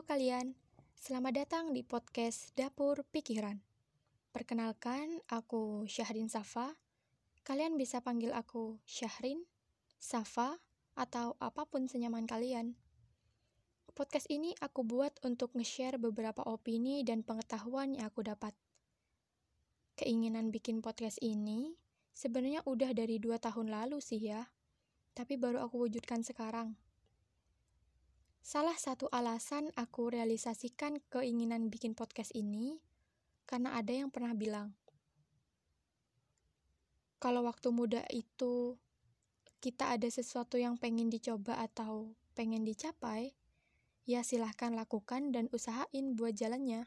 kalian, selamat datang di podcast Dapur Pikiran. Perkenalkan, aku Syahrin Safa. Kalian bisa panggil aku Syahrin, Safa, atau apa pun senyaman kalian. Podcast ini aku buat untuk nge-share beberapa opini dan pengetahuan yang aku dapat. Keinginan bikin podcast ini sebenarnya udah dari dua tahun lalu sih ya, tapi baru aku wujudkan sekarang. Salah satu alasan aku realisasikan keinginan bikin podcast ini karena ada yang pernah bilang, kalau waktu muda itu kita ada sesuatu yang pengen dicoba atau pengen dicapai, ya silahkan lakukan dan usahain buat jalannya.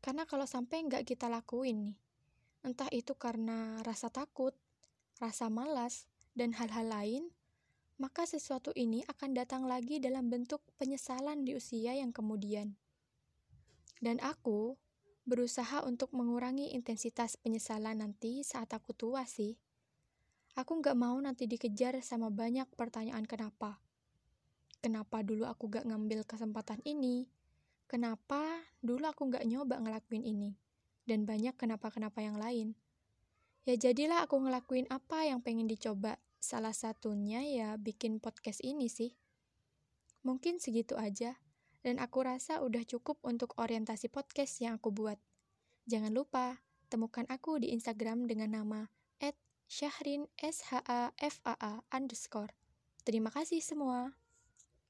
Karena kalau sampai nggak kita lakuin nih, entah itu karena rasa takut, rasa malas, dan hal-hal lain, maka sesuatu ini akan datang lagi dalam bentuk penyesalan di usia yang kemudian. Dan aku berusaha untuk mengurangi intensitas penyesalan nanti saat aku tua sih. Aku nggak mau nanti dikejar sama banyak pertanyaan kenapa. Kenapa dulu aku gak ngambil kesempatan ini? Kenapa dulu aku gak nyoba ngelakuin ini? Dan banyak kenapa-kenapa yang lain. Ya jadilah aku ngelakuin apa yang pengen dicoba Salah satunya ya bikin podcast ini sih. Mungkin segitu aja, dan aku rasa udah cukup untuk orientasi podcast yang aku buat. Jangan lupa, temukan aku di Instagram dengan nama @syahrin_sha_f_a_a_. underscore. Terima kasih semua.